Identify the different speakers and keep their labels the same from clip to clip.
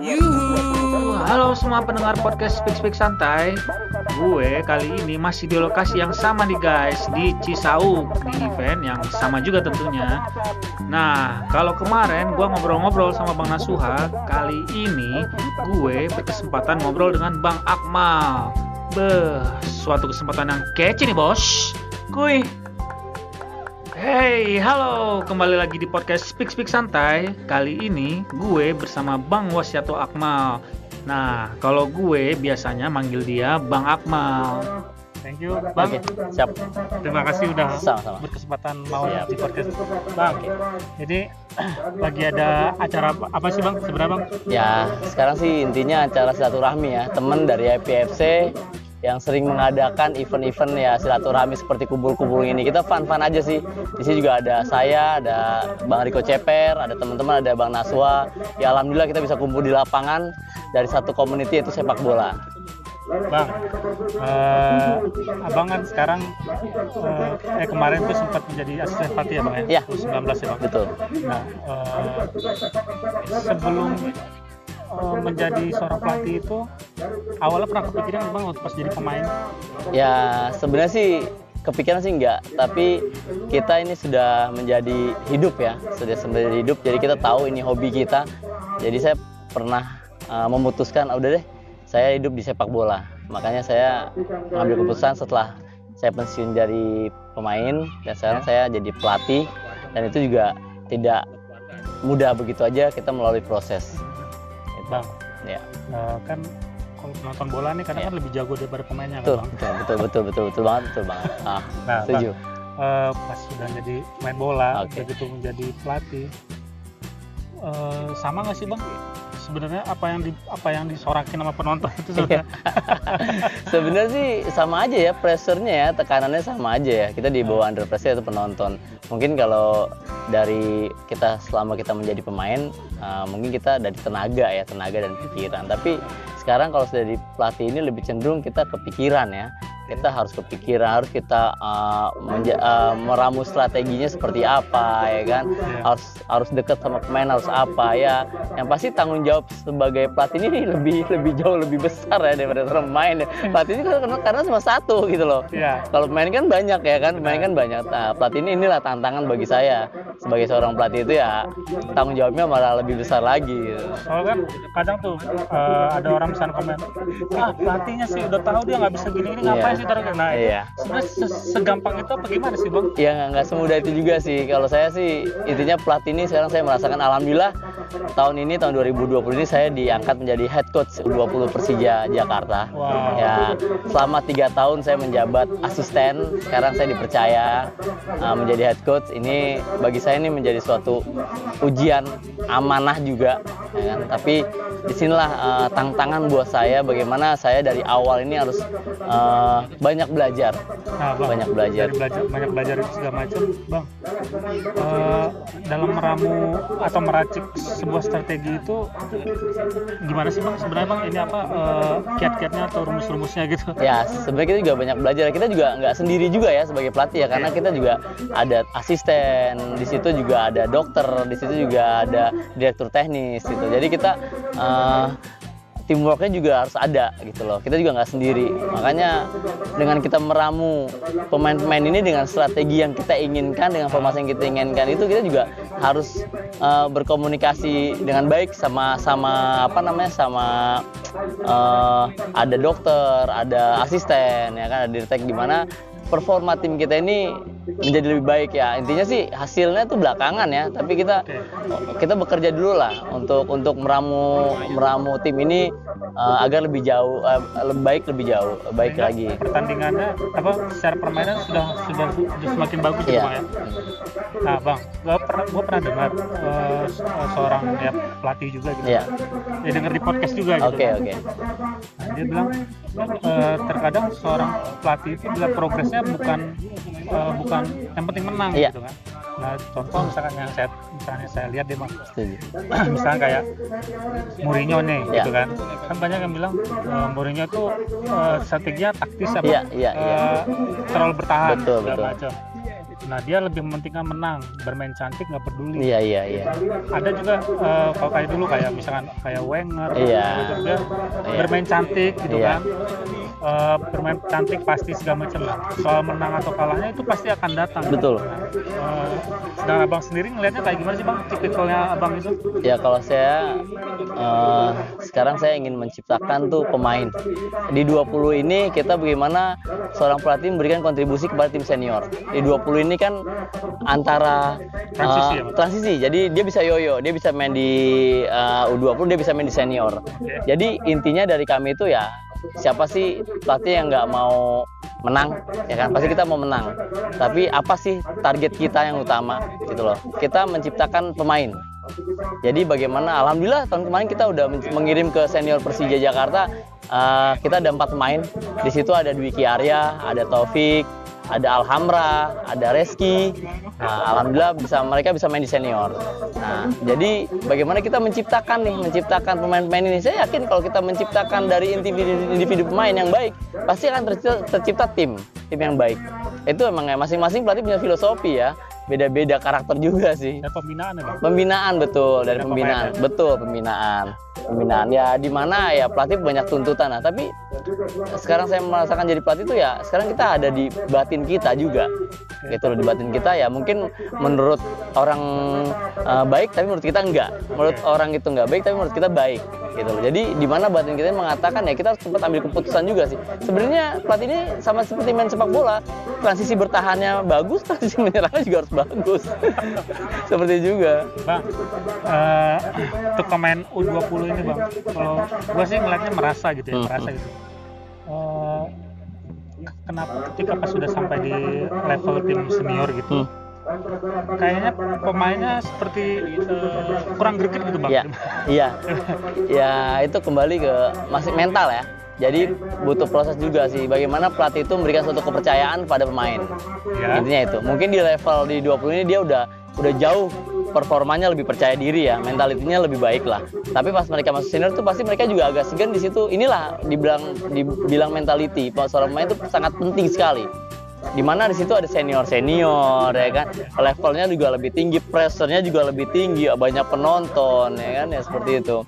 Speaker 1: Yuhu, halo semua pendengar podcast Speak Speak Santai. Gue kali ini masih di lokasi yang sama nih guys, di Cisauk, di event yang sama juga tentunya. Nah, kalau kemarin gue ngobrol-ngobrol sama Bang Nasuha, kali ini gue berkesempatan ngobrol dengan Bang Akmal. Beh, suatu kesempatan yang kece nih bos. Kuy, Hey, halo, kembali lagi di podcast Speak Speak Santai. Kali ini gue bersama Bang Wasyato Akmal. Nah, kalau gue biasanya manggil dia Bang Akmal. Thank you, Bang.
Speaker 2: Oke, siap.
Speaker 1: Terima kasih udah
Speaker 2: Sama-sama.
Speaker 1: berkesempatan mau
Speaker 2: Siap.
Speaker 1: di podcast Bang. Jadi lagi ada acara apa, apa sih Bang sebenarnya Bang?
Speaker 2: Ya, sekarang sih intinya acara silaturahmi ya. Temen dari IPFC yang sering mengadakan event-event ya silaturahmi seperti kubur-kubur ini. Kita fun-fun aja sih. Di sini juga ada saya, ada Bang Riko Ceper, ada teman-teman, ada Bang Naswa. Ya alhamdulillah kita bisa kumpul di lapangan dari satu community itu sepak bola.
Speaker 1: Bang, eh, abang kan sekarang eh, eh kemarin tuh sempat menjadi asisten pelatih ya bang ya?
Speaker 2: Iya.
Speaker 1: U19 ya bang.
Speaker 2: Betul.
Speaker 1: Nah, eh, sebelum eh, menjadi seorang pelatih itu awalnya pernah kepikiran bang waktu pas jadi pemain?
Speaker 2: Ya sebenarnya sih kepikiran sih enggak, tapi kita ini sudah menjadi hidup ya, sudah menjadi hidup. Jadi kita tahu ini hobi kita. Jadi saya pernah uh, memutuskan, "Ah, udah deh, saya hidup di sepak bola. Makanya saya mengambil keputusan setelah saya pensiun dari pemain dan sekarang
Speaker 1: Ya.
Speaker 2: saya jadi pelatih dan itu juga tidak mudah begitu aja kita melalui proses.
Speaker 1: Bang,
Speaker 2: Ya.
Speaker 1: eh, kan kalau penonton bola nih kadang
Speaker 2: Iya.
Speaker 1: kan lebih jago daripada pemainnya
Speaker 2: Betul,
Speaker 1: kan bang?
Speaker 2: betul, betul, betul, betul, betul banget, betul banget. Ah,
Speaker 1: Nah,
Speaker 2: setuju.
Speaker 1: Eh, pas sudah jadi main bola,
Speaker 2: Oke.
Speaker 1: begitu menjadi pelatih, eh, sama nggak sih bang? Sebenarnya apa yang di apa yang disorakin sama penonton itu sebenarnya?
Speaker 2: Sebenarnya sih sama aja ya pressure-nya ya, tekanannya sama aja ya. Kita di bawah under pressure itu penonton. Mungkin kalau dari kita selama kita menjadi pemain, uh, mungkin kita dari tenaga ya, tenaga dan pikiran. Tapi sekarang kalau sudah di pelatih ini lebih cenderung kita kepikiran ya. Kita harus kepikiran, harus kita uh, menja- uh, meramu strateginya seperti apa ya kan.
Speaker 1: Iya.
Speaker 2: Harus harus dekat sama pemain harus apa ya. Yang pasti tanggung jawab sebagai pelatih ini lebih lebih jauh lebih besar ya daripada seorang pemain. ya. Pelatih ini karena, karena cuma satu gitu loh.
Speaker 1: Iya.
Speaker 2: Kalau pemain kan banyak ya kan, pemain kan banyak. Nah, pelatih ini inilah tantangan bagi saya sebagai seorang pelatih itu ya tanggung jawabnya malah lebih besar lagi. Gitu.
Speaker 1: Soalnya kan kadang tuh eh, ada orang misalnya komen, ah pelatihnya sih udah tahu dia nggak bisa gini-gini ngapain
Speaker 2: Iya.
Speaker 1: Sih taruh nah
Speaker 2: Iya.
Speaker 1: sebenarnya se- segampang itu apa gimana sih bang?
Speaker 2: Ya nggak- semudah itu juga sih. Kalau saya sih intinya pelatih ini sekarang saya merasakan alhamdulillah tahun ini tahun 2020 ini saya diangkat menjadi head coach U20 Persija Jakarta.
Speaker 1: Wow.
Speaker 2: Ya selama tiga tahun saya menjabat asisten. Sekarang saya dipercaya uh, menjadi head coach. Ini bagi saya ini menjadi suatu ujian amanah juga. ya kan? Tapi di sinilah uh, tantangan buat saya bagaimana saya dari awal ini harus uh, banyak belajar.
Speaker 1: Nah, bang,
Speaker 2: Banyak belajar.
Speaker 1: dari belajar banyak belajar itu segala macam, bang. eh, dalam meramu atau meracik sebuah strategi itu gimana sih bang? Sebenarnya bang ini apa eh, kiat-kiatnya atau rumus-rumusnya gitu?
Speaker 2: Ya, sebenarnya kita juga banyak belajar. Kita juga nggak sendiri juga ya sebagai pelatih ya, karena kita juga ada asisten, di situ juga ada dokter, di situ juga ada direktur teknis gitu. Jadi kita eh, teamworknya juga harus ada gitu loh. Kita juga nggak sendiri. Makanya dengan kita meramu pemain-pemain ini dengan strategi yang kita inginkan, dengan formasi yang kita inginkan itu kita juga harus eh, berkomunikasi dengan baik sama sama apa namanya sama eh, ada dokter, ada asisten ya kan, ada dirtek di mana performa tim kita ini menjadi lebih baik ya intinya sih hasilnya tuh belakangan ya tapi kita kita bekerja dulu lah untuk untuk meramu meramu tim ini eh, agar lebih jauh eh, lebih baik lebih jauh baik
Speaker 1: Sehingga
Speaker 2: lagi
Speaker 1: Pertandingannya apa secara permainan sudah sudah, sudah semakin bagus gitu bang ya. Nah bang, gua pernah gua pernah dengar se- seorang ya pelatih juga gitu.
Speaker 2: Iya.
Speaker 1: Ya dengar di podcast juga gitu.
Speaker 2: oke
Speaker 1: kan.
Speaker 2: oke
Speaker 1: Nah, dia bilang eh, terkadang seorang pelatih itu bila progresnya bukan eh, bukan yang penting menang
Speaker 2: Iya.
Speaker 1: gitu kan. Nah contoh misalkan yang saya misalnya saya lihat deh bang,
Speaker 2: setuju
Speaker 1: misalnya kayak Mourinho nih
Speaker 2: Iya.
Speaker 1: gitu kan kan banyak yang bilang eh, Mourinho tuh eh, strateginya taktis apa
Speaker 2: Iya, iya, iya.
Speaker 1: eh, terlalu bertahan
Speaker 2: Betul, betul.
Speaker 1: macam Nah dia lebih mementingkan menang, bermain cantik nggak peduli.
Speaker 2: Iya iya iya.
Speaker 1: Ada juga uh, kalau kayak dulu kayak misalkan kayak Wenger,
Speaker 2: Iya.
Speaker 1: gitu, dia
Speaker 2: Iya.
Speaker 1: bermain cantik gitu
Speaker 2: Iya.
Speaker 1: kan. Uh, bermain cantik pasti segala macam lah. Soal menang atau kalahnya itu pasti akan datang.
Speaker 2: Betul.
Speaker 1: Uh, sedangkan abang sendiri ngelihatnya kayak gimana sih bang? Tipikalnya abang itu?
Speaker 2: Ya kalau saya eh, sekarang saya ingin menciptakan tuh pemain. Di 20 ini kita bagaimana seorang pelatih memberikan kontribusi kepada tim senior. Di 20 ini kan antara
Speaker 1: Transisi ya, Mas?
Speaker 2: transisi. Jadi dia bisa yoyo, dia bisa main di eh, U20, dia bisa main di senior. Jadi intinya dari kami itu ya siapa sih pelatih yang nggak mau menang ya kan pasti kita mau menang tapi apa sih target kita yang utama gitu loh kita menciptakan pemain jadi bagaimana alhamdulillah tahun kemarin kita udah men- mengirim ke senior Persija Jakarta eh, kita ada empat pemain di situ ada Dwiki Arya ada Taufik ada Alhamra, ada Reski. Nah, alhamdulillah bisa mereka bisa main di senior. Nah, jadi bagaimana kita menciptakan nih, menciptakan pemain-pemain ini? Saya yakin kalau kita menciptakan dari individu, individu pemain yang baik, pasti akan tercipta, tercipta tim, tim yang baik. Itu emang ya masing-masing pelatih punya filosofi ya, beda-beda karakter juga sih.
Speaker 1: Dan pembinaan ya bang?
Speaker 2: Pembinaan betul dari pembinaan,
Speaker 1: pemain
Speaker 2: betul pembinaan. Pembinaan ya di mana ya pelatih banyak tuntutan nah, tapi sekarang saya merasakan jadi pelatih itu ya sekarang kita ada di batin kita juga. Gitu loh di batin kita ya mungkin menurut orang eh, baik tapi menurut kita enggak. Menurut orang itu enggak baik tapi menurut kita baik gitu loh. Jadi di mana batin kita mengatakan ya kita harus cepat ambil keputusan juga sih. Sebenarnya pelatih ini sama seperti main sepak bola, transisi bertahannya bagus, transisi menyerangnya juga harus bagus. seperti juga.
Speaker 1: Bang, eh, untuk pemain U20 ini bang, kalau gua sih ngeliatnya merasa gitu ya,
Speaker 2: Hmm,
Speaker 1: merasa gitu. Eh, kenapa ketika pas sudah sampai di level tim senior gitu,
Speaker 2: Hmm.
Speaker 1: kayaknya pemainnya seperti eh, kurang greget gitu bang.
Speaker 2: Iya, iya, ya itu kembali ke masih mental ya. Jadi butuh proses juga sih. Bagaimana pelatih itu memberikan suatu kepercayaan pada pemain.
Speaker 1: Ya.
Speaker 2: Intinya itu. Mungkin di level di 20 ini dia udah udah jauh performanya lebih percaya diri ya, mentalitinya lebih baik lah. Tapi pas mereka masuk senior tuh pasti mereka juga agak segan di situ. Inilah dibilang dibilang mentality. Seorang pemain itu sangat penting sekali. Di mana di situ ada senior senior ya kan, levelnya juga lebih tinggi, pressernya juga lebih tinggi, banyak penonton ya kan ya seperti itu.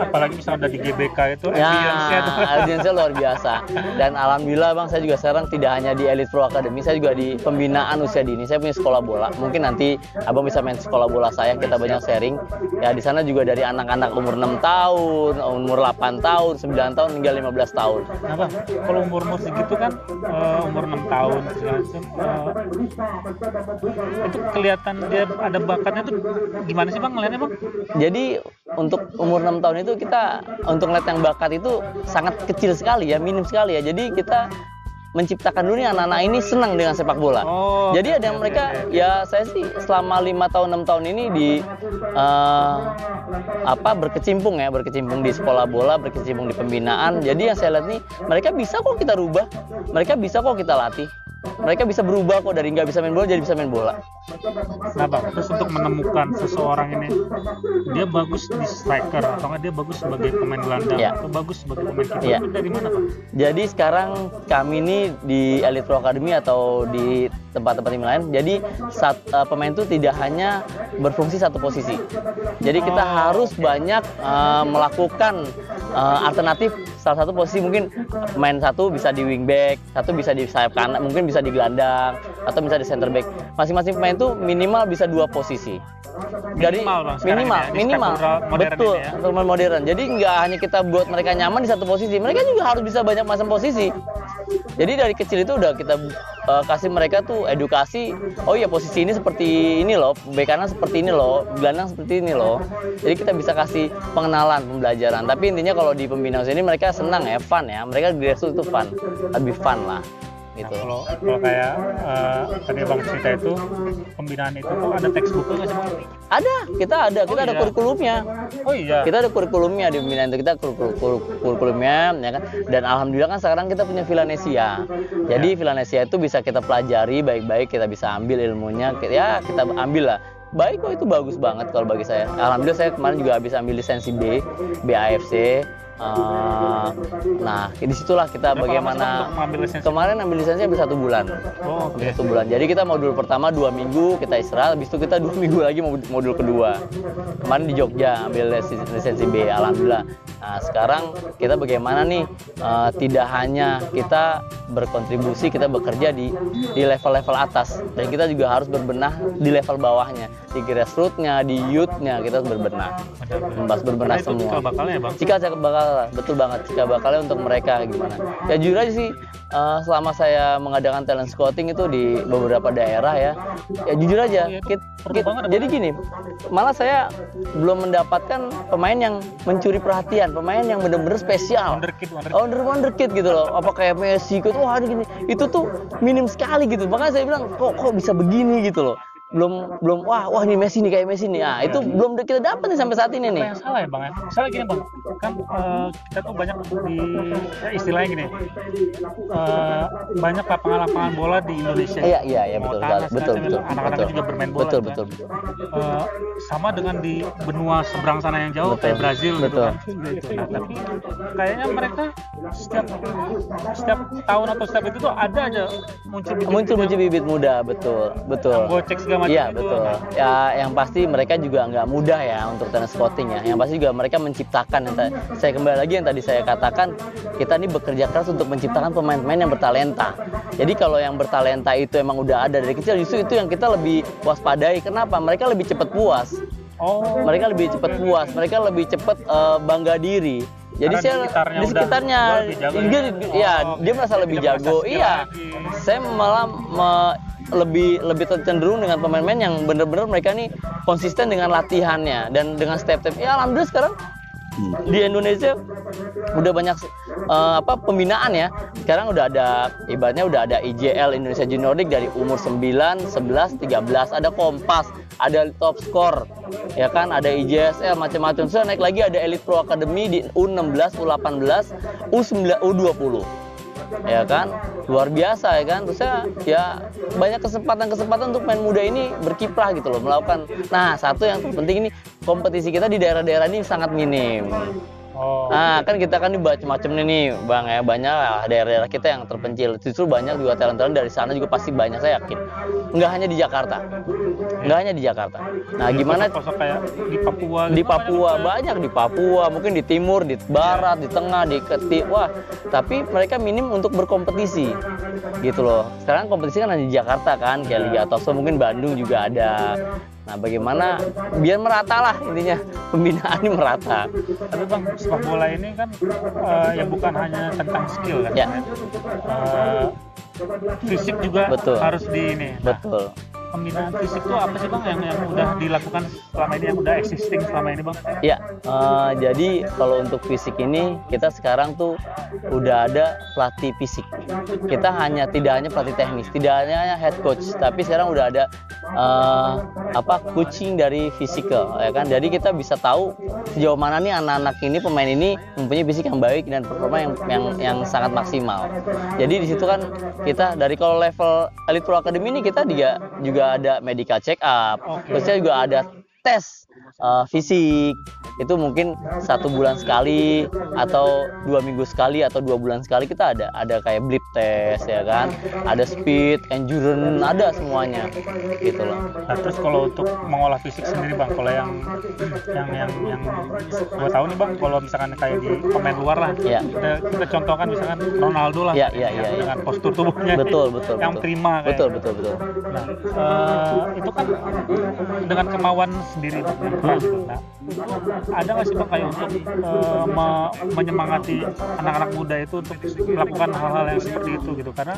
Speaker 1: Apalagi misalnya di GBK itu,
Speaker 2: Ya, audiensnya luar biasa. Dan alhamdulillah bang, saya juga sekarang tidak hanya di Elite Pro Academy, saya juga di pembinaan usia dini. Saya punya sekolah bola. Mungkin nanti abang bisa main sekolah bola saya, kita banyak sharing. Ya di sana juga dari anak-anak umur 6 tahun, umur 8 tahun, 9 tahun hingga 15 tahun.
Speaker 1: Nah bang, kalau umur umur segitu kan eh, umur 6 tahun segala macam, eh, itu kelihatan dia ada bakatnya tuh gimana sih bang ngeliatnya bang?
Speaker 2: Jadi untuk umur 6 tahun itu kita untuk ngeliat yang bakat itu sangat kecil sekali ya, minim sekali ya. Jadi kita menciptakan dulu nih anak-anak ini senang dengan sepak bola.
Speaker 1: Oh,
Speaker 2: Jadi ada yang
Speaker 1: oke,
Speaker 2: mereka
Speaker 1: oke, oke.
Speaker 2: ya saya sih selama lima tahun enam tahun ini di eh, apa berkecimpung ya berkecimpung di sekolah bola berkecimpung di pembinaan. Jadi yang saya lihat nih mereka bisa kok kita rubah, mereka bisa kok kita latih, mereka bisa berubah kok dari nggak bisa main bola jadi bisa main bola.
Speaker 1: Nah bang, terus untuk menemukan seseorang ini dia bagus di striker atau nggak dia bagus sebagai pemain gelandang
Speaker 2: Iya.
Speaker 1: atau bagus sebagai pemain kiper itu dari mana bang?
Speaker 2: Jadi sekarang kami ini di Elite Pro Academy atau di tempat-tempat tim lain, jadi saat, eh, pemain itu tidak hanya berfungsi satu posisi. Jadi kita
Speaker 1: Oh,
Speaker 2: harus banyak eh, melakukan eh, alternatif salah satu posisi mungkin pemain satu bisa di wingback, satu bisa di sayap kanan, mungkin bisa di gelandang atau bisa di center back. Masing-masing pemain itu minimal bisa dua posisi. Dari
Speaker 1: Minimal, Bang,
Speaker 2: minimal,
Speaker 1: ini ya,
Speaker 2: minimal,
Speaker 1: modern
Speaker 2: betul,
Speaker 1: ya.
Speaker 2: pemain modern. Jadi nggak hanya kita buat mereka nyaman di satu posisi, mereka juga harus bisa banyak macam posisi. Jadi dari kecil itu udah kita uh, kasih mereka tuh edukasi. Oh iya posisi ini seperti ini loh, bek kanan seperti ini loh, gelandang seperti ini loh. Jadi kita bisa kasih pengenalan, pembelajaran. Tapi intinya kalau di pembinaan ini mereka senang ya, fun ya. Mereka grassroots itu fun, lebih fun lah.
Speaker 1: Nah,
Speaker 2: Gitu.
Speaker 1: kalau kalau kayak eh, tadi bang cerita itu pembinaan itu tuh ada textbooknya nggak sih bang?
Speaker 2: Ada, kita ada, kita
Speaker 1: Oh,
Speaker 2: ada
Speaker 1: iya.
Speaker 2: kurikulumnya.
Speaker 1: Oh iya.
Speaker 2: kita ada kurikulumnya di pembinaan itu kita kurikul- kur- kurikulumnya ya kan dan alhamdulillah kan sekarang kita punya Villanesia jadi Villanesia itu bisa kita pelajari baik-baik kita bisa ambil ilmunya ya kita ambil lah baik kok itu bagus banget kalau bagi saya alhamdulillah saya kemarin juga habis ambil lisensi B BAFC Uh, nah
Speaker 1: di situlah kita
Speaker 2: bagaimana
Speaker 1: lisensi?
Speaker 2: kemarin ambil lisensi habis satu bulan.
Speaker 1: Oh,
Speaker 2: Habis satu bulan. Jadi kita modul pertama dua minggu kita istirahat habis itu kita dua minggu lagi mod- modul kedua. Kemarin di Jogja ambil lisensi, lisensi B alhamdulillah. Nah sekarang kita bagaimana nih? Uh, tidak hanya kita berkontribusi kita bekerja di di level-level atas dan kita juga harus berbenah di level bawahnya. Di grassrootsnya di youthnya kita harus berbenah. Membahas berbenah semua.
Speaker 1: cikal bakalnya ya bang.
Speaker 2: Cikal cikal bakal betul banget cikal bakalnya untuk mereka gimana. Ya jujur aja sih eh, selama saya mengadakan talent scouting itu di beberapa daerah ya ya jujur aja
Speaker 1: Oh, iya,
Speaker 2: kit- kit- jadi gini malah saya belum mendapatkan pemain yang mencuri perhatian pemain yang benar-benar spesial.
Speaker 1: Wonderkid, wonderkid.
Speaker 2: Wonder Wonderkid gitu loh. Apa kayak Messi gitu wah ini gini. Itu tuh minim sekali gitu. Makanya saya bilang kok kok bisa begini? gitu loh belum belum wah wah ini Messi nih kayak Messi nih ah itu belum kita dapat nih sampai saat ini nih
Speaker 1: yang salah ya bang ya? Misalnya gini bang, kan eh, kita tuh banyak di ya istilahnya gini, eh, banyak lapangan-lapangan bola di Indonesia.
Speaker 2: Iya iya iya betul
Speaker 1: tanah,
Speaker 2: betul betul
Speaker 1: Anak-anak
Speaker 2: betul
Speaker 1: juga bermain bola.
Speaker 2: betul
Speaker 1: gitu
Speaker 2: betul
Speaker 1: kan.
Speaker 2: betul
Speaker 1: Eh, sama dengan di benua seberang sana yang jauh
Speaker 2: Betul.
Speaker 1: kayak Brazil gitu
Speaker 2: Betul.
Speaker 1: kan. Gitu. Nah, tapi kayaknya mereka setiap setiap tahun atau setiap itu tuh ada aja muncul bibit
Speaker 2: muncul muncul bibit muda betul betul
Speaker 1: Yang gocek segala macam
Speaker 2: iya
Speaker 1: itu.
Speaker 2: betul. Ya yang pasti mereka juga nggak mudah ya untuk talent scouting ya. Yang pasti juga mereka menciptakan. Yang saya kembali lagi yang tadi saya katakan kita ini bekerja keras untuk menciptakan pemain-pemain yang bertalenta. Jadi kalau yang bertalenta itu emang udah ada dari kecil justru itu yang kita lebih waspadai. Kenapa? Mereka lebih cepat puas.
Speaker 1: Oh.
Speaker 2: mereka lebih cepat puas. mereka lebih cepat eh, bangga diri. Jadi
Speaker 1: Karena di
Speaker 2: saya
Speaker 1: sekitarnya
Speaker 2: di sekitarnya
Speaker 1: lebih jago
Speaker 2: dia,
Speaker 1: ya.
Speaker 2: ya
Speaker 1: Oh,
Speaker 2: dia
Speaker 1: oke.
Speaker 2: merasa lebih jago. iya.
Speaker 1: lagi.
Speaker 2: saya malah me- lebih lebih cenderung dengan pemain-pemain yang benar-benar mereka nih konsisten dengan latihannya dan dengan step-step. Ya alhamdulillah sekarang di Indonesia udah banyak eh, apa pembinaan ya. Sekarang udah ada ibaratnya udah ada IJL Indonesia Junior League dari umur 9, 11, 13 ada Kompas ada top score ya kan? Ada IJSL macam-macam. So naik lagi ada Elite Pro Academy di U16 U18 U9 U20 ya kan? Luar biasa ya kan? Terus ya, ya banyak kesempatan-kesempatan untuk main muda ini berkiprah gitu loh melakukan. Nah satu yang terpenting ini kompetisi kita di daerah-daerah ini sangat minim
Speaker 1: Oh.
Speaker 2: Nah, kan kita kan ini macam-macam nih nih, Bang ya. Banyak lah daerah-daerah kita yang terpencil. Justru banyak juga talent-talent dari sana juga pasti banyak saya yakin. Enggak hanya di Jakarta. Enggak hanya di Jakarta. Nah, gimana
Speaker 1: Sosok kayak di Papua
Speaker 2: di
Speaker 1: gitu,
Speaker 2: Papua
Speaker 1: banyak
Speaker 2: banyak di Papua mungkin di timur di barat di tengah di keti wah tapi mereka minim untuk berkompetisi gitu loh sekarang kompetisi kan hanya di Jakarta kan kayak Liga Toso mungkin Bandung juga ada nah bagaimana biar merata lah intinya pembinaan ini merata
Speaker 1: Tapi bang, sepak bola ini kan eh, ya bukan hanya tentang skill kan.
Speaker 2: Ya.
Speaker 1: Eh, fisik juga
Speaker 2: Betul.
Speaker 1: harus di ini. Nah,
Speaker 2: betul
Speaker 1: pembinaan fisik itu apa sih bang yang yang udah dilakukan selama ini yang udah existing selama ini bang?
Speaker 2: Ya, eh, jadi kalau untuk fisik ini kita sekarang tuh udah ada pelatih fisik. Kita hanya tidak hanya pelatih teknis, tidak hanya head coach, tapi sekarang udah ada eh, apa coaching dari physical, ya kan? Jadi kita bisa tahu sejauh mana nih anak-anak ini pemain ini mempunyai fisik yang baik dan performa yang yang, yang sangat maksimal. Jadi di situ kan kita dari kalau level Elite Pro Academy ini kita juga juga ada medical check up,
Speaker 1: Oke.
Speaker 2: terusnya juga ada tes uh, fisik itu mungkin satu bulan sekali atau dua minggu sekali atau dua bulan sekali kita ada ada kayak blip test ya kan ada speed endurance ada semuanya gitu loh
Speaker 1: Nah terus kalau untuk mengolah fisik sendiri bang, kalau yang yang yang yang gue tahu nih bang, kalau misalkan kayak di pemain luar lah,
Speaker 2: Iya.
Speaker 1: kita, kita contohkan misalkan Ronaldo lah,
Speaker 2: Iya, iya, iya, iya.
Speaker 1: dengan postur tubuhnya,
Speaker 2: betul betul
Speaker 1: yang
Speaker 2: betul.
Speaker 1: prima kayak.
Speaker 2: betul betul betul
Speaker 1: Nah, eh, itu kan dengan kemauan sendiri Bang, Nah, ada nggak sih bang kayak untuk me- menyemangati anak-anak muda itu untuk melakukan hal-hal yang seperti itu gitu karena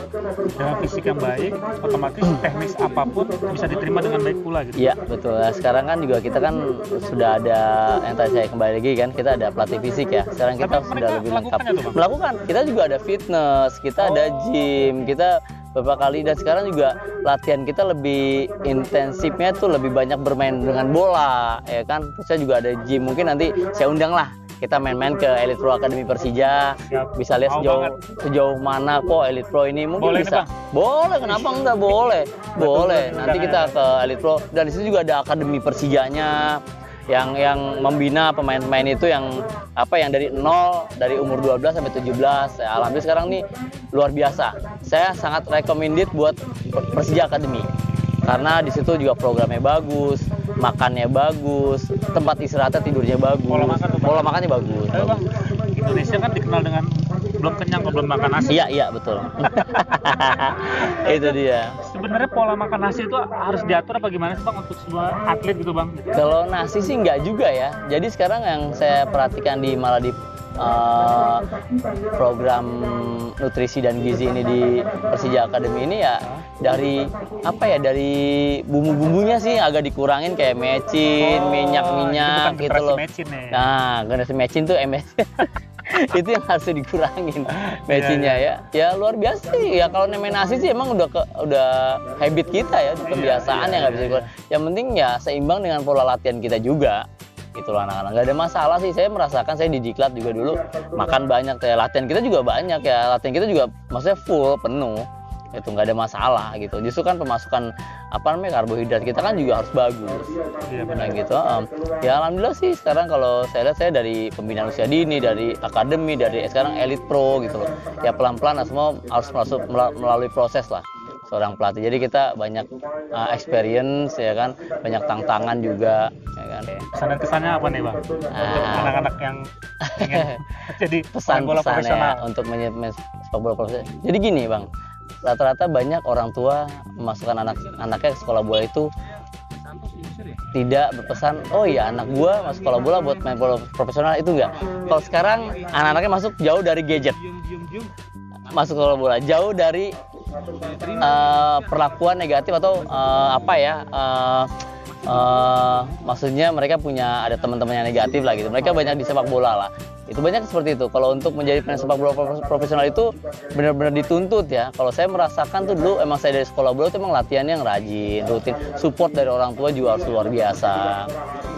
Speaker 1: dengan fisik yang baik otomatis teknis apa pun bisa diterima dengan baik pula gitu.
Speaker 2: Iya betul. Nah, sekarang kan juga kita kan sudah ada yang tadi saya kembali lagi kan kita ada pelatih fisik ya. Sekarang kita
Speaker 1: Tapi
Speaker 2: sudah lebih lengkap. Melakukan. Kita juga ada fitness, kita ada
Speaker 1: Oh.
Speaker 2: gym, kita beberapa kali. Dan sekarang juga latihan kita lebih intensifnya tuh lebih banyak bermain dengan bola ya kan. Saya juga ada gym. Mungkin nanti saya undang lah. Kita main-main ke Elite Pro Academy Persija.
Speaker 1: Siap.
Speaker 2: bisa lihat
Speaker 1: Mau
Speaker 2: sejauh
Speaker 1: banget.
Speaker 2: sejauh mana kok Elite Pro ini. Mungkin
Speaker 1: Boleh
Speaker 2: bisa. Boleh kenapa enggak? Boleh. Boleh. nanti kita ke Elite Pro. Dan di situ juga ada akademi Persijanya yang yang membina pemain-pemain itu yang apa yang dari nol dari umur 12 sampai 17 ya, alhamdulillah sekarang nih luar biasa saya sangat recommended buat Persija Academy karena di situ juga programnya bagus, makannya bagus, tempat istirahatnya tidurnya bagus,
Speaker 1: Pola makan
Speaker 2: pola makannya bagus.
Speaker 1: Tapi bang, Indonesia kan dikenal dengan belum kenyang kalau belum makan nasi.
Speaker 2: Iya iya betul. itu dia.
Speaker 1: Sebenarnya pola makan nasi itu harus diatur apa gimana sih bang untuk semua atlet gitu bang?
Speaker 2: Kalau nasi sih nggak juga ya. Jadi sekarang yang saya perhatikan di malah di eh, program nutrisi dan gizi ini di Persija Academy ini ya dari apa ya dari bumbu-bumbunya sih agak dikurangin kayak mecin,
Speaker 1: Oh,
Speaker 2: minyak-minyak gitu loh.
Speaker 1: mecin ya.
Speaker 2: Nah, generasi mecin tuh MS itu yang harus dikurangin mecinnya
Speaker 1: Iya,
Speaker 2: ya. Ya luar biasa sih. Ya kalau namanya nasi sih emang udah ke, udah habit kita ya, kebiasaan
Speaker 1: iya,
Speaker 2: yang nggak bisa
Speaker 1: iya,
Speaker 2: dikurangin. Yang penting ya seimbang dengan pola latihan kita juga. Gitu loh anak-anak. Nggak ada masalah sih. Saya merasakan saya di Diklat juga dulu makan banyak ya. Latihan kita juga banyak ya. Latihan kita juga maksudnya full penuh itu nggak ada masalah gitu justru kan pemasukan apa namanya karbohidrat kita kan juga harus bagus
Speaker 1: Iya
Speaker 2: Nah gitu, em, ya alhamdulillah sih sekarang kalau saya lihat saya dari pembinaan usia dini, dari akademi, dari sekarang elite pro gitu loh. Ya pelan-pelan lah semua harus masuk mela- melalui proses lah seorang pelatih. Jadi kita banyak uh, experience ya kan, banyak tantangan juga ya kan.
Speaker 1: Pesan dan kesannya apa nih bang? Untuk
Speaker 2: Ah.
Speaker 1: anak-anak yang ingin jadi pemain bola
Speaker 2: Pesan-pesannya
Speaker 1: profesional.
Speaker 2: untuk menye- men- sepak bola profesional. Jadi gini bang, rata-rata banyak orang tua memasukkan anak anaknya ke sekolah bola itu tidak berpesan oh iya anak gua masuk sekolah bola buat main bola profesional itu enggak. Kalau sekarang anak-anaknya masuk jauh dari gadget. Masuk sekolah bola jauh dari eh, perlakuan negatif atau eh, apa ya eh, eh, maksudnya mereka punya ada teman-teman yang negatif lah gitu. Mereka banyak di sepak bola lah itu banyak seperti itu. Kalau untuk menjadi pemain sepak bola prof- profesional itu benar-benar dituntut ya. Kalau saya merasakan tuh dulu emang saya dari sekolah bola itu emang latihannya yang rajin rutin. Support dari orang tua juga harus luar biasa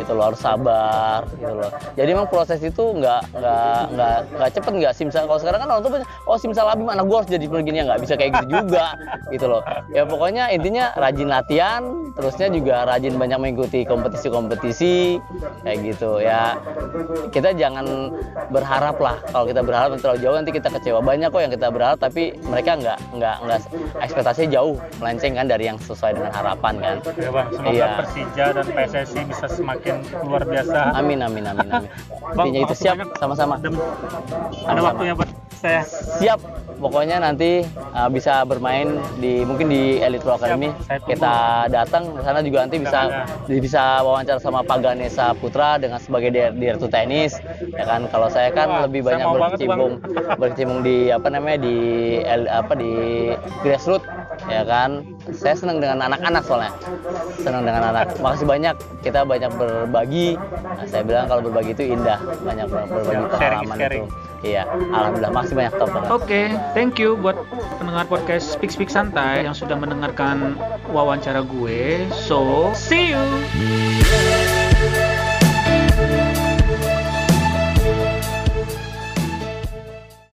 Speaker 2: gitu loh. Harus sabar gitu loh. Jadi emang proses itu nggak nggak nggak nggak cepet nggak simsal kalau sekarang kan orang tua oh simsalabim anak gua harus jadi begini ya nggak bisa kayak gitu juga gitu loh. Ya pokoknya intinya rajin latihan terusnya juga rajin banyak mengikuti kompetisi-kompetisi kayak gitu ya. Kita jangan berharap lah kalau kita berharap terlalu jauh nanti kita kecewa. Banyak kok yang kita berharap tapi mereka nggak nggak nggak ekspektasinya jauh melenceng kan dari yang sesuai dengan harapan kan.
Speaker 1: Ya bang, semoga
Speaker 2: Iya.
Speaker 1: Persija dan PSSI bisa semakin luar biasa.
Speaker 2: amin amin amin amin.
Speaker 1: Bang,
Speaker 2: itu siap. sama-sama.
Speaker 1: Ada, ada waktunya buat saya.
Speaker 2: siap. Pokoknya nanti uh, bisa bermain di mungkin di Elite Pro Academy. Kita datang. Ke sana juga nanti bisa bisa wawancara sama Pak Ganesha Putra dengan sebagai dir- direktur tenis. Ya kan? Kalau saya kan
Speaker 1: Wah,
Speaker 2: lebih banyak berkecimpung berkecimpung di apa namanya di apa di grassroots. Ya kan? Saya senang dengan anak-anak soalnya. Senang dengan anak. Makasih banyak. Kita banyak berbagi. Nah, saya bilang kalau berbagi itu indah. Banyak ber- berbagi
Speaker 1: sharing
Speaker 2: pengalaman itu iya alhamdulillah makasih banyak top
Speaker 1: Oke, thank you buat pendengar podcast Speak Speak Santai yang sudah mendengarkan wawancara gue. So, see you.